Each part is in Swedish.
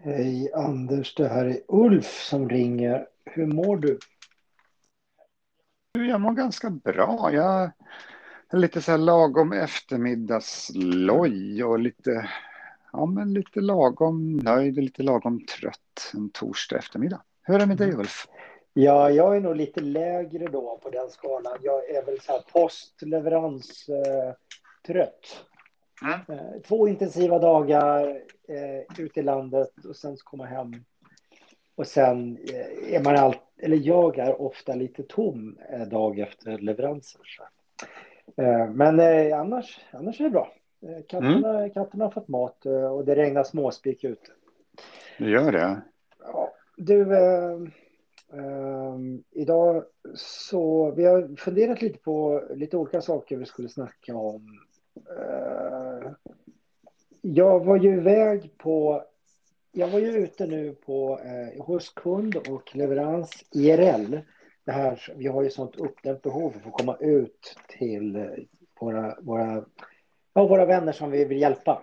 Hej Anders, det här är Ulf som ringer. Hur mår du? Jag mår ganska bra. Jag är lite så här lagom eftermiddagsloj och lite, ja, men lite lagom nöjd och lite lagom trött en torsdag eftermiddag. Hur är det med dig Mm. Ulf? Ja, jag är nog lite lägre då på den skalan. Jag är väl så här postleverans eh, trött. Mm. Eh, två intensiva dagar eh, ute i landet och sen komma hem. Och sen eh, är man allt, eller jag är ofta lite tom eh, dag efter leveranser. Eh, men eh, annars, annars är det bra. Eh, katterna, katterna har fått mat och det regnar småspik ute. Du gör det? Ja, du, eh, eh, idag så vi har funderat lite på lite olika saker vi skulle snacka om. Jag var ju iväg på, jag var ju ute nu på eh, hos kund och leverans IRL. Det här, vi har ju sånt uppdämt behov för att komma ut till eh, våra, våra, ja, våra vänner som vi vill hjälpa.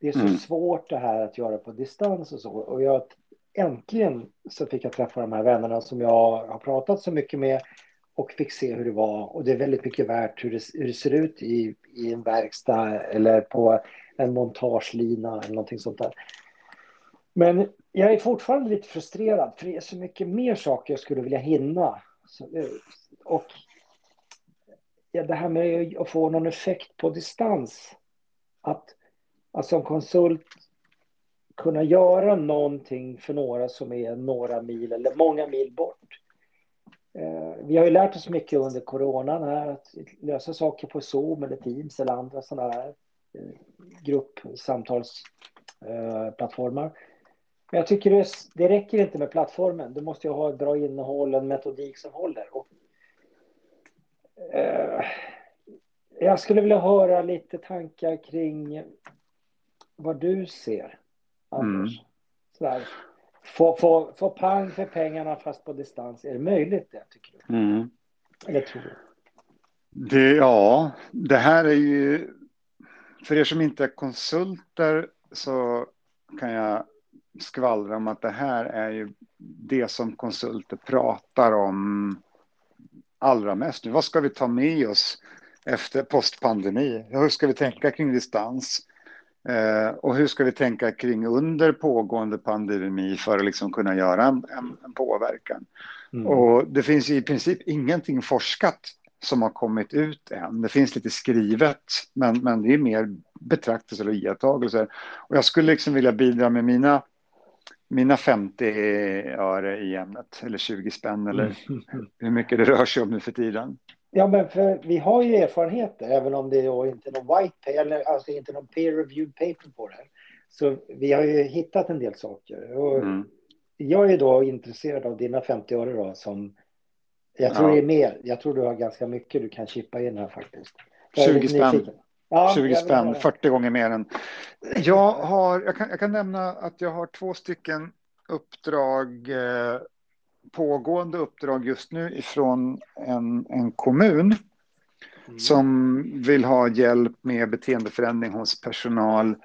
Det är så Mm. svårt det här att göra på distans och så. Och jag, äntligen så fick jag träffa de här vännerna som jag har pratat så mycket med och fick se hur det var. Och det är väldigt mycket värt hur det, hur det ser ut i, i en verkstad eller på en montagelina eller någonting sånt där. Men jag är fortfarande lite frustrerad för det är så mycket mer saker jag skulle vilja hinna. Så, eh, och ja, det här med att få någon effekt på distans. Att, att som konsult kunna göra någonting för några som är några mil eller många mil bort. Eh, Vi har ju lärt oss mycket under coronan här att lösa saker på Zoom eller Teams eller andra sådana här eh, gruppsamtalsplattformar. Men jag tycker det, det räcker inte med plattformen. Du måste ju ha ett bra innehåll, en metodik som håller. Och, eh, jag skulle vilja höra lite tankar kring vad du ser, Anders. Mm. Få, få, få pang för pengarna fast på distans. Är det möjligt det, tycker du? Mm. Eller tror du? Det, ja, det här är ju... För er som inte är konsulter så kan jag skvallra om att det här är ju det som konsulter pratar om allra mest. Nu, vad ska vi ta med oss efter postpandemi? Hur ska vi tänka kring distans? Eh, och hur ska vi tänka kring under pågående pandemi för att liksom kunna göra en, en, en påverkan? Mm. Och det finns i princip ingenting forskat som har kommit ut än. Det finns lite skrivet, men, men det är mer betraktelser och iakttagelser. Och jag skulle liksom vilja bidra med mina, mina 50 öre i ämnet, eller 20 spänn, eller Mm. hur mycket det rör sig om nu för tiden. Ja, men för vi har ju erfarenheter, även om det då inte är någon white paper, eller alltså inte någon peer-reviewed paper på det här. Så vi har ju hittat en del saker. Och Mm. Jag är då intresserad av dina 50 öre då, som jag tror Ja. är mer. Jag tror du har ganska mycket du kan chippa in här faktiskt. Jag är 20 lite spänn. Ja, 20 jag vill spänn, höra. 40 gånger mer än... Jag, har, jag, kan, jag kan nämna att jag har två stycken uppdrag, eh, pågående uppdrag just nu ifrån en, en kommun Mm. som vill ha hjälp med beteendeförändring hos personal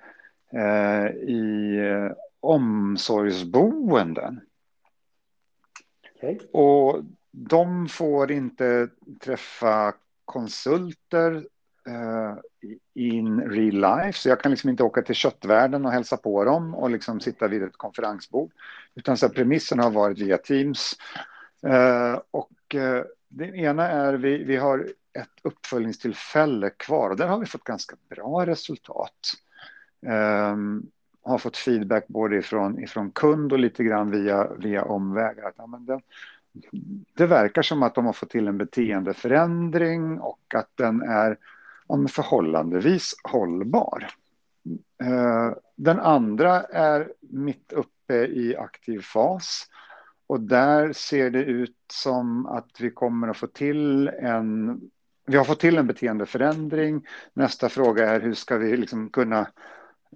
eh, i eh, omsorgsboenden. Okej. Och de får inte träffa konsulter Eh, in real life. Så jag kan liksom inte åka till köttvärlden och hälsa på dem och liksom sitta vid ett konferensbord. Utan så premissen har varit via Teams. Eh, och eh, det ena är vi, vi har ett uppföljningstillfälle kvar och där har vi fått ganska bra resultat. Um, har fått feedback både ifrån, ifrån kund och lite grann via, via omvägar. Att, ja, men det, det verkar som att de har fått till en beteendeförändring och att den är om förhållandevis hållbar. Eh, den andra är mitt uppe i aktiv fas. Och där ser det ut som att vi kommer att få till en... Vi har fått till en beteendeförändring. Nästa fråga är hur ska vi liksom kunna...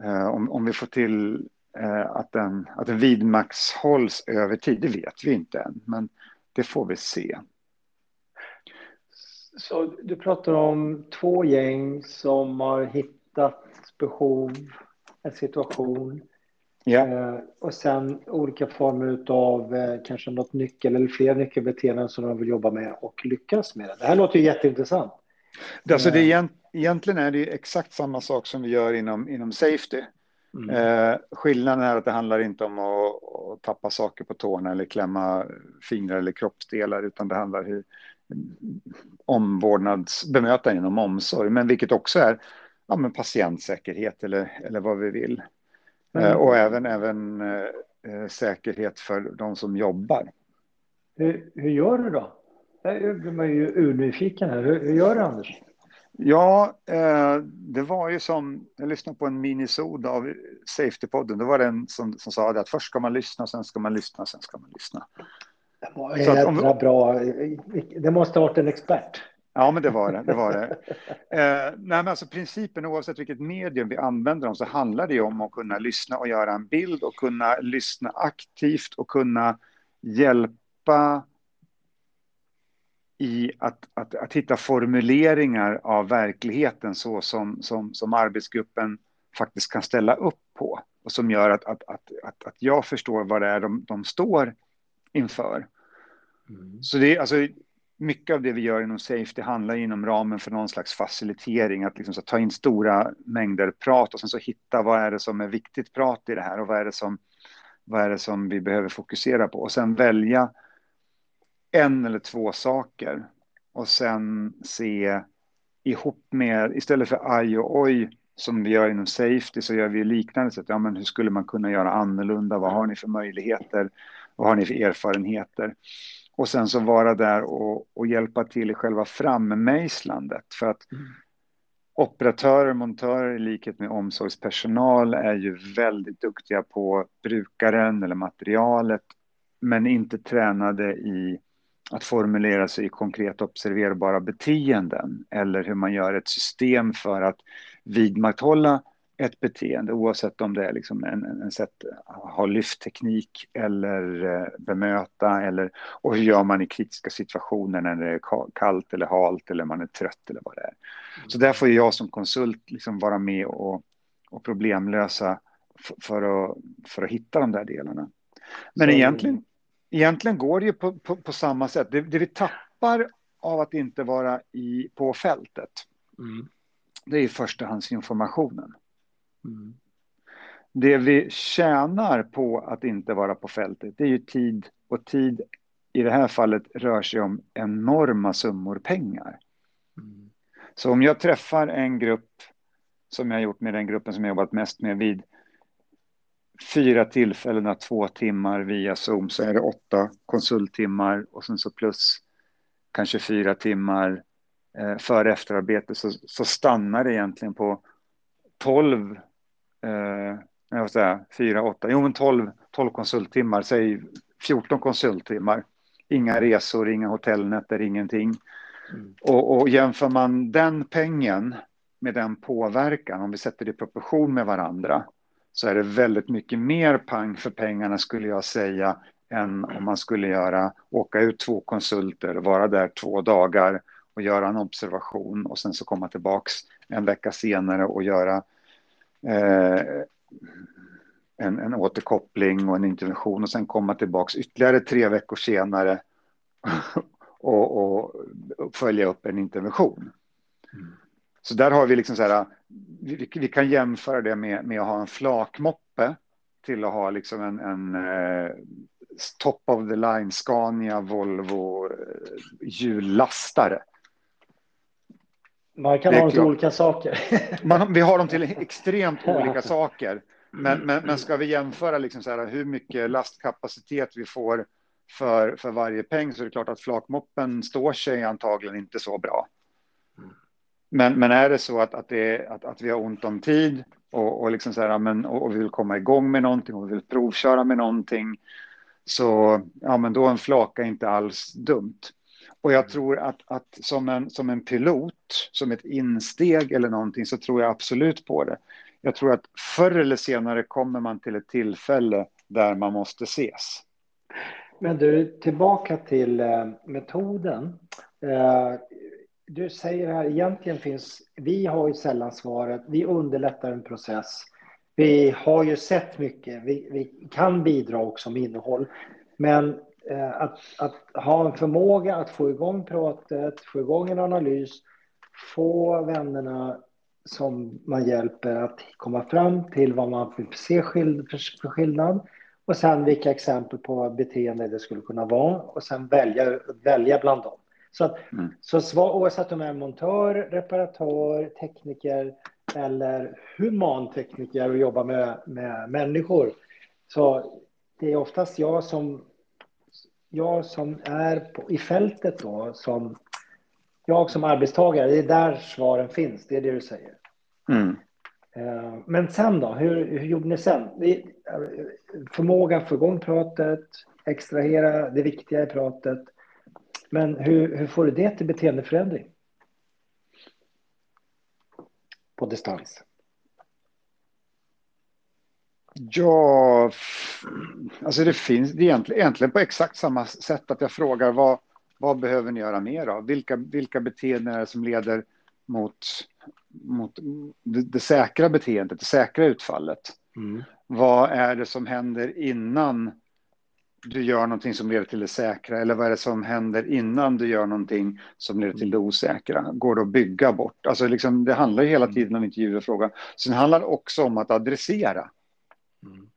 Eh, om, om vi får till eh, att den, att den vidmakthålls över tid, det vet vi inte än. Men det får vi se. Så du pratar om två gäng som har hittat behov, en situation. Ja. Eh, och sen olika former av eh, kanske något nyckel eller fler nyckelbeteenden som de vill jobba med och lyckas med det. Här låter ju jätteintressant. Alltså det är, egentligen är det exakt samma sak som vi gör inom, inom safety. Mm. Eh, skillnaden är att det handlar inte om att, att, tappa saker på tårna eller klämma fingrar eller kroppsdelar, utan det handlar om omvårdnadsbemötande genom omsorg, men vilket också är ja, men patientsäkerhet eller, eller vad vi vill. Mm. Eh, och även, även eh, eh, säkerhet för de som jobbar. Hur, hur gör du då? Jag blir man ju urnyfiken här. Hur, hur gör du Anders? Ja, eh, det var ju som, jag lyssnade på en minisod av Safety-podden, då var det en som, som sa att först ska man lyssna, sen ska man lyssna, sen ska man lyssna. Det var jädra bra, det måste ha varit en expert. Ja, men det var det. det, var det. Eh, nej, men alltså principen, oavsett vilket medium vi använder dem, så handlar det om att kunna lyssna och göra en bild och kunna lyssna aktivt och kunna hjälpa i att, att, att hitta formuleringar av verkligheten så som, som, som arbetsgruppen faktiskt kan ställa upp på och som gör att, att, att, att, att jag förstår vad det är de, de står inför. Mm. Så det är alltså mycket av det vi gör inom Safety handlar inom ramen för någon slags facilitering, att liksom ta in stora mängder prat och sen så hitta vad är det som är viktigt prat i det här och vad är det som, vad är det som vi behöver fokusera på och sen välja en eller två saker och sen se ihop med, istället för aj och oj som vi gör inom Safety så gör vi liknande sätt. Ja, men hur skulle man kunna göra annorlunda? Vad har ni för möjligheter? Vad har ni för erfarenheter? Och sen så vara där och, och hjälpa till i själva frammejslandet. För att mm. operatörer, montörer i likhet med omsorgspersonal är ju väldigt duktiga på brukaren eller materialet. Men inte tränade i att formulera sig i konkret observerbara beteenden eller hur man gör ett system för att vidmakthålla ett beteende oavsett om det är liksom en, en sätt att ha lyftteknik eller eh, bemöta eller och hur gör man i kritiska situationer när det är kallt eller halt eller man är trött eller vad det är. Så där får jag som konsult liksom vara med och, och problemlösa för att, för att hitta de där delarna. Men Så... egentligen, egentligen går det ju på, på, på samma sätt. Det, det, vi tappar av att inte vara i, på fältet, mm. det är i förstahandsinformationen. Mm. Det vi tjänar på att inte vara på fältet, det är ju tid och tid i det här fallet rör sig om enorma summor pengar. Mm. Så om jag träffar en grupp, som jag gjort med den gruppen som jag jobbat mest med vid fyra tillfällen, två timmar via Zoom, så är det åtta konsulttimmar och sen så plus kanske fyra timmar eh, före efterarbete så, så stannar det egentligen på tolv eh, jag vill säga, fyra, åtta, jo men tolv, tolv konsulttimmar, säg 14 konsulttimmar. Inga resor, inga hotellnätter, ingenting. Mm. Och, och jämför man den pengen med den påverkan, om vi sätter det i proportion med varandra, så är det väldigt mycket mer pang för pengarna skulle jag säga än om man skulle göra, åka ut två konsulter, vara där två dagar och göra en observation och sen så komma tillbaks en vecka senare och göra en, en återkoppling och en intervention och sen komma tillbaks ytterligare tre veckor senare och, och, och följa upp en intervention. Mm. Så där har vi liksom så här, vi, vi, kan jämföra det med, med att ha en flakmoppe till att ha liksom en, en eh, top of the line Scania Volvo eh, hjullastare. Man kan ha dem till olika saker. Man, vi har dem till extremt olika saker. Men, men, men ska vi jämföra liksom så här, hur mycket lastkapacitet vi får för, för varje peng så är det klart att flakmoppen står sig antagligen inte så bra. Men, men är det så att, att, det, att, att vi har ont om tid och, och, liksom så här, men, och, och vi vill komma igång med någonting och vi vill provköra med någonting så ja, men då en flaka inte alls dumt. Och jag tror att, att som, en, som en pilot, som ett insteg eller någonting, så tror jag absolut på det. Jag tror att förr eller senare kommer man till ett tillfälle där man måste ses. Men du, tillbaka till eh, metoden. Eh, du säger här, egentligen finns, vi har ju sällan svaret, vi underlättar en process. vi har ju sett mycket. Vi, vi kan bidra också med innehåll. Men att, att, ha en förmåga att få igång pratet, få igång en analys, få vännerna som man hjälper att komma fram till vad man vill se skill för skillnad och sen vilka exempel på beteende det skulle kunna vara och sen välja, välja bland dem. Så, att, mm. så svar, oavsett om jag är montör, reparatör, tekniker eller humantekniker och jobbar med, med människor. Så det är oftast jag som, jag som är på, i fältet då, som jag som arbetstagare, det är där svaren finns, det är det du säger. Mm. Eh, men sen då, hur, hur gjorde ni sen? Förmåga att få igång pratet, extrahera det viktiga i pratet. Men hur, hur får du det till beteendeförändring? På distans. Ja, alltså det finns det egentligen, egentligen på exakt samma sätt att jag frågar vad, vad behöver ni göra mer av? Vilka, vilka beteenden är det som leder mot, mot det, det säkra beteendet, det säkra utfallet? Mm. Vad är det som händer innan du gör någonting som leder till det säkra? Eller vad är det som händer innan du gör någonting som leder till det osäkra? Går det att bygga bort? Alltså liksom, det handlar ju hela mm. tiden om intervju och fråga. Sen handlar det också om att adressera. Mm.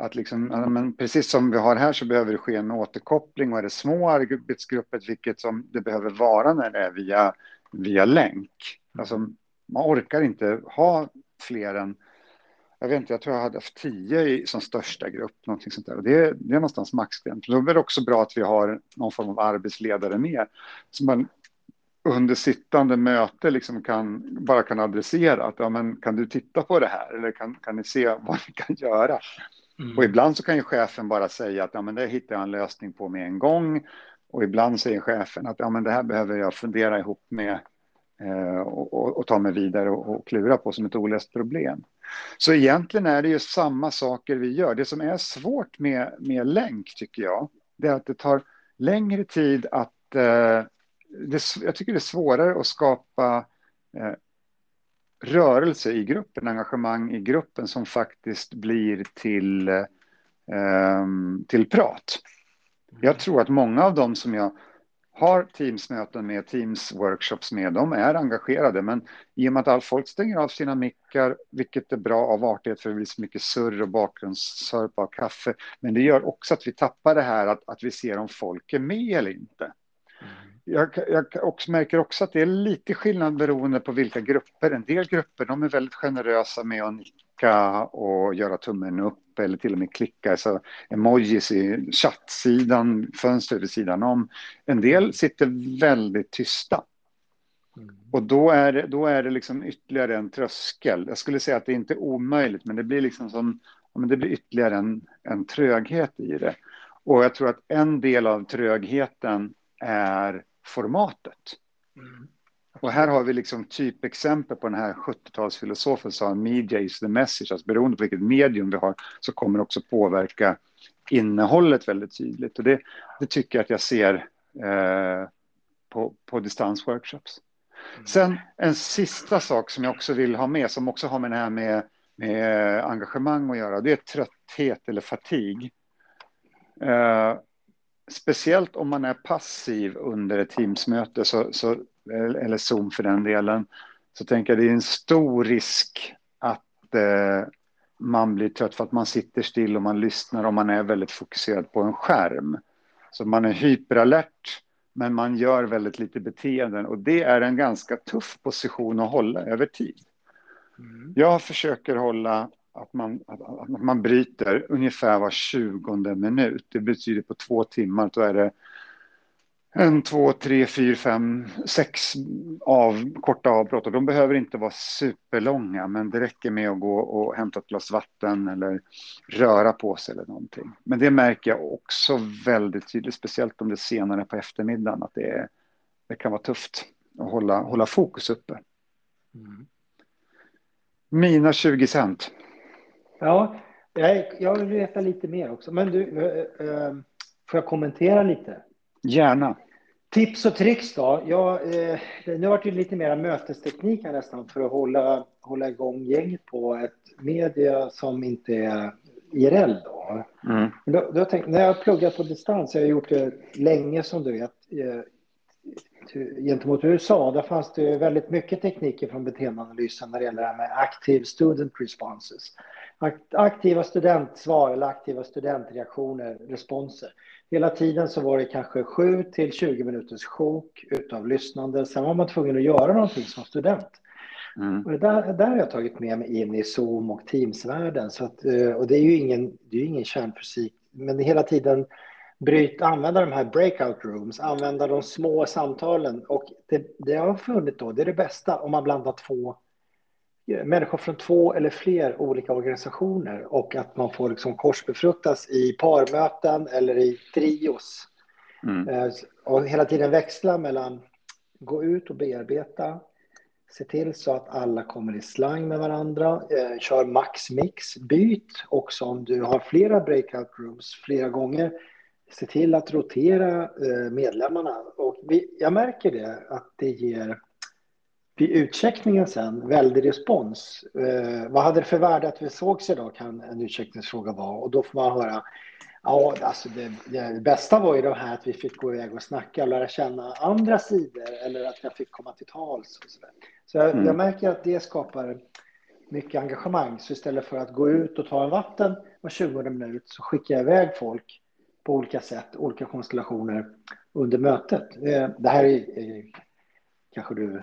Att liksom, men precis som vi har här så behöver det ske en återkoppling och är det små arbetsgrupper, vilket som det behöver vara när det är via, via länk. Alltså, man orkar inte ha fler än, jag vet inte, jag tror jag hade haft tio i, som största grupp, någonting sånt där. Och det, det är någonstans maxgräns. Då är det också bra att vi har någon form av arbetsledare med. Så man under sittande möte liksom kan, bara kan adressera att ja, men kan du titta på det här eller kan, kan ni se vad ni kan göra? Mm. Och ibland så kan ju chefen bara säga att ja, men det hittar jag en lösning på med en gång. Och ibland säger chefen att ja, men det här behöver jag fundera ihop med eh, och, och, och, ta mig vidare och, och klura på som ett olöst problem. Så egentligen är det ju samma saker vi gör. Det som är svårt med, med länk tycker jag, det är att det tar längre tid att eh, det, jag tycker det är svårare att skapa eh, rörelse i gruppen, engagemang i gruppen som faktiskt blir till, eh, till prat. Jag tror att många av dem som jag har Teamsmöten med, Teams-workshops med, de är engagerade. Men i och med att all folk stänger av sina mickar, vilket är bra av artighet för det blir så mycket surr och bakgrundssörpa och kaffe. Men det gör också att vi tappar det här att, att vi ser om folk är med eller inte jag, jag också märker också att det är lite skillnad beroende på vilka grupper. En del grupper de är väldigt generösa med att nicka och göra tummen upp eller till och med klicka så emojis i chattsidan, fönstret vid sidan om. En del sitter väldigt tysta. Mm. Och då är, det, då är det liksom ytterligare en tröskel. Jag skulle säga att det är inte omöjligt, men det blir liksom som, men det blir ytterligare en, en tröghet i det. Och jag tror att en del av trögheten är formatet. Mm. Och här har vi liksom typexempel på den här 70-talsfilosofen som sa media is the message. Alltså beroende på vilket medium vi har så kommer det också påverka innehållet väldigt tydligt. Och det, det tycker jag att jag ser eh, på, på distansworkshops. Mm. Sen en sista sak som jag också vill ha med, som också har med det här med, med engagemang att göra, det är trötthet eller fatig. Eh, speciellt om man är passiv under ett Teamsmöte, så, så, eller Zoom för den delen, så tänker jag det är en stor risk att eh, man blir trött för att man sitter still och man lyssnar och man är väldigt fokuserad på en skärm. Så man är hyperalert, men man gör väldigt lite beteenden och det är en ganska tuff position att hålla över tid. Mm. Jag försöker hålla att man, att, man bryter ungefär var tjugonde minut. Det betyder på två timmar, då är det en, två, tre, fyra, fem, sex av, korta avbrott. Och de behöver inte vara superlånga, men det räcker med att gå och hämta ett glas vatten eller röra på sig eller någonting. Men det märker jag också väldigt tydligt, speciellt om det är senare på eftermiddagen, att det, är, det kan vara tufft att hålla, hålla fokus uppe. Mm. Mina 20 cent. Ja, jag, jag vill veta lite mer också. Men du, äh, får jag kommentera lite? Gärna. Tips och tricks då? Ja, eh, nu har det lite mer mötesteknik här nästan för att hålla, hålla igång gänget på ett media som inte är IRL. Då. Mm. Då, då tänk, när jag har pluggat på distans, jag har gjort det länge som du vet, eh, gentemot USA, där fanns det väldigt mycket tekniker från beteendeanalysen när det gäller det här med active student responses. Aktiva studentsvar eller aktiva studentreaktioner, responser. Hela tiden så var det kanske 7 till 20 minuters sjok utav lyssnande. Sen var man tvungen att göra någonting som student. Mm. Och det där, där har jag tagit med mig in i Zoom och Teams-världen. Så att, eh, och det är ju ingen, det är ingen kärnfysik, men hela tiden bryta, använda de här breakout rooms, använda de små samtalen. Och det, det jag har funnit då, det är det bästa om man blandar två människor från två eller fler olika organisationer och att man får liksom korsbefruktas i parmöten eller i trios. Mm. Eh, och hela tiden växla mellan gå ut och bearbeta, se till så att alla kommer i slang med varandra, eh, kör max mix, byt också om du har flera breakout rooms flera gånger, se till att rotera eh, medlemmarna. Och vi, jag märker det att det ger vid utcheckningen sen, väldig respons. Eh, vad hade det för värde att vi sågs idag kan en utcheckningsfråga vara. Och då får man höra, ja, alltså det, det, bästa var ju det här att vi fick gå iväg och snacka och lära känna andra sidor eller att jag fick komma till tals. Och så där. så jag, mm. jag märker att det skapar mycket engagemang. Så istället för att gå ut och ta en vatten var 20 minut så skickar jag iväg folk på olika sätt, olika konstellationer under mötet. Eh, det här är, är kanske du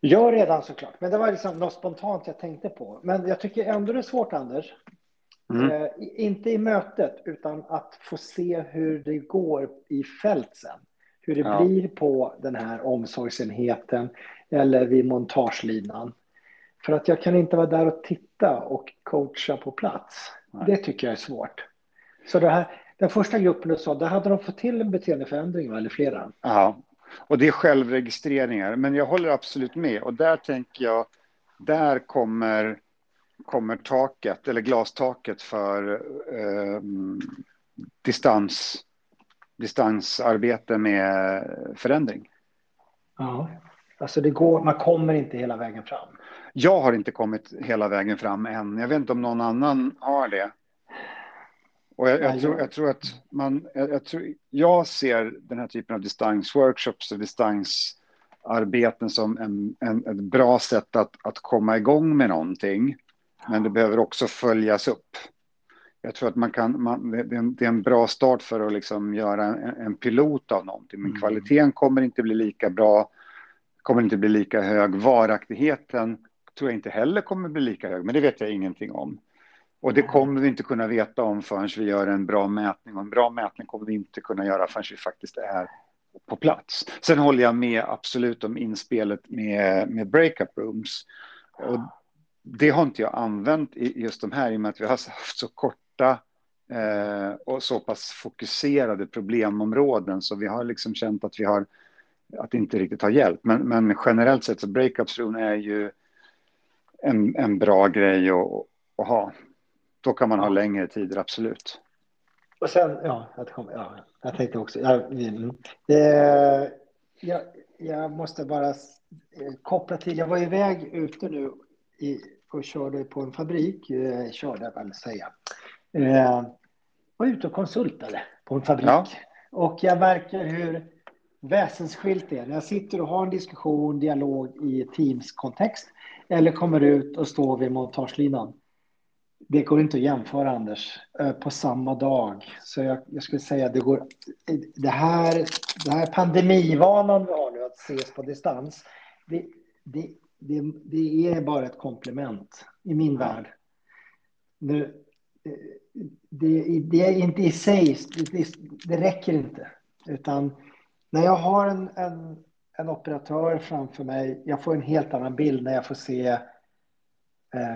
gör redan såklart, men det var liksom något spontant jag tänkte på. Men jag tycker ändå det är svårt, Anders. Mm. Eh, inte i mötet, utan att få se hur det går i fält sen. Hur det ja. blir på den här omsorgsenheten eller vid montagelinan. För att jag kan inte vara där och titta och coacha på plats. Nej. Det tycker jag är svårt. Så det här, den första gruppen du sa, där hade de fått till en beteendeförändring, eller flera? Ja, och det är självregistreringar. Men jag håller absolut med. Och där tänker jag, där kommer, kommer taket, eller glastaket för eh, distans, distansarbete med förändring. Ja, alltså det går, man kommer inte hela vägen fram. Jag har inte kommit hela vägen fram än. Jag vet inte om någon annan har det. Och jag, jag, tror, jag tror, att man, jag, jag, tror, jag ser den här typen av distansworkshops och distansarbeten som en, en, ett bra sätt att, att komma igång med någonting. Men det behöver också följas upp. Jag tror att man kan, man, det, är en, det är en bra start för att liksom göra en, en pilot av någonting. Men mm. kvaliteten kommer inte bli lika bra, kommer inte bli lika hög. Varaktigheten tror jag inte heller kommer bli lika hög, men det vet jag ingenting om. Och det kommer vi inte kunna veta om förrän vi gör en bra mätning. Och en bra mätning kommer vi inte kunna göra förrän vi faktiskt är på plats. Sen håller jag med absolut om inspelet med, med breakup rooms. Och det har inte jag använt i just de här i och med att vi har haft så korta eh, och så pass fokuserade problemområden så vi har liksom känt att vi har att det inte riktigt har hjälpt. Men, men generellt sett så breakup room är ju en, en bra grej att, att ha. Då kan man ha längre tider, absolut. Och sen, ja, jag, kom, ja, jag tänkte också, jag, det, jag, jag måste bara koppla till, jag var iväg ute nu i, och körde på en fabrik, eh, körde jag väl säga. Eh, var ute och konsultade på en fabrik. Ja. Och jag märker hur väsensskilt det är när jag sitter och har en diskussion, dialog i Teams-kontext eller kommer ut och står vid montagelinan det går inte att jämföra, Anders, eh, på samma dag. Så jag, jag skulle säga det går... Det här, det här pandemivanan vi har nu, att ses på distans, det, det, det, det är bara ett komplement i min värld. Nu, eh, det, det är inte i sig, det, det räcker inte. Utan när jag har en, en, en operatör framför mig, jag får en helt annan bild när jag får se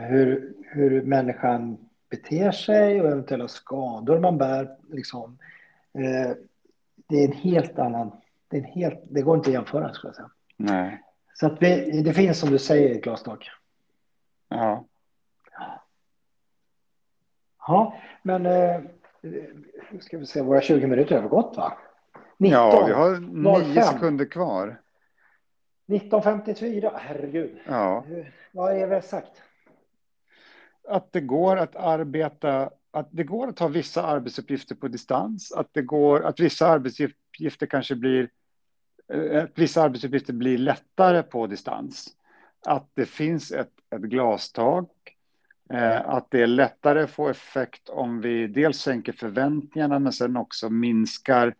hur, hur människan beter sig och eventuella skador man bär. Liksom. Eh, det är en helt annan... Det, är en helt, det går inte att jämföra, skulle jag säga. Nej. Så att vi, det finns, som du säger, ett glastak. Ja. Ja, men... Eh, ska vi se, våra 20 minuter har övergått, va? 19, ja, vi har 05. nio sekunder kvar. 1954, herregud. Ja. Vad är det sagt? Att det går att arbeta, att det går att ha vissa arbetsuppgifter på distans, att det går, att vissa arbetsuppgifter kanske blir, eh, att vissa arbetsuppgifter blir lättare på distans. Att det finns ett, ett glastak, eh, att det är lättare att få effekt om vi dels sänker förväntningarna men sen också minskar,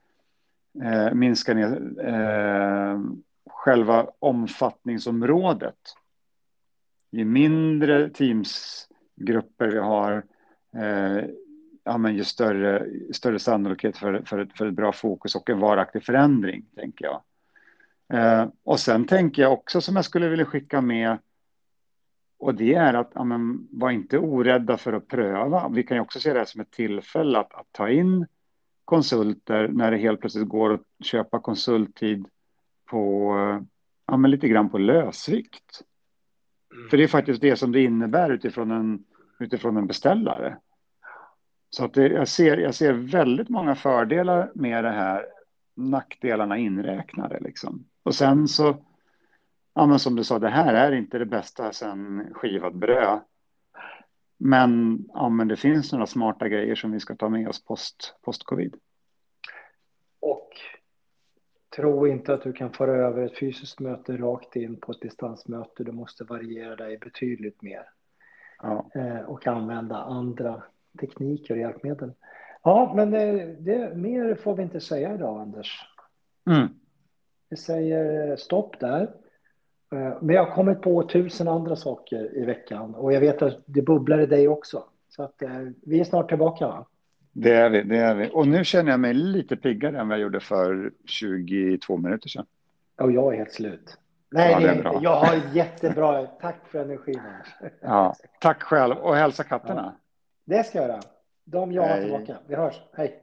eh, minskar ner, eh, själva omfattningsområdet. Ju mindre teamsgrupper vi har, eh, ja, men ju större, större sannolikhet för, för, ett, för ett bra fokus och en varaktig förändring, tänker jag. Eh, och sen tänker jag också som jag skulle vilja skicka med, och det är att ja, men, var inte orädda för att pröva. Vi kan ju också se det som ett tillfälle att, att ta in konsulter när det helt plötsligt går att köpa konsulttid på, ja, men lite grann på lösvikt. För det är faktiskt det som det innebär utifrån en, utifrån en beställare. Så att det, jag, ser, jag ser väldigt många fördelar med det här, nackdelarna inräknade. Liksom. Och sen så, ja, men som du sa, det här är inte det bästa sen skivat bröd. Men, ja, men det finns några smarta grejer som vi ska ta med oss post, post-covid. Och tro inte att du kan föra över ett fysiskt möte rakt in på ett distansmöte. Du måste variera dig betydligt mer. Ja. Eh, och använda andra tekniker och hjälpmedel. Ja, men det, det, mer får vi inte säga idag, Anders. Mm. Vi säger stopp där. Eh, Men jag har kommit på tusen andra saker i veckan och jag vet att det bubblar i dig också. Så att eh, vi är snart tillbaka. Va? Det är vi, det är vi. Och nu känner jag mig lite piggare än vad jag gjorde för 22 minuter sedan. Och jag är helt slut. Nej, Ja, det är bra. jag har jättebra. Tack för energin. Ja, tack själv och hälsa katterna. Det ska jag göra. De jagar tillbaka. Vi hörs. Hej.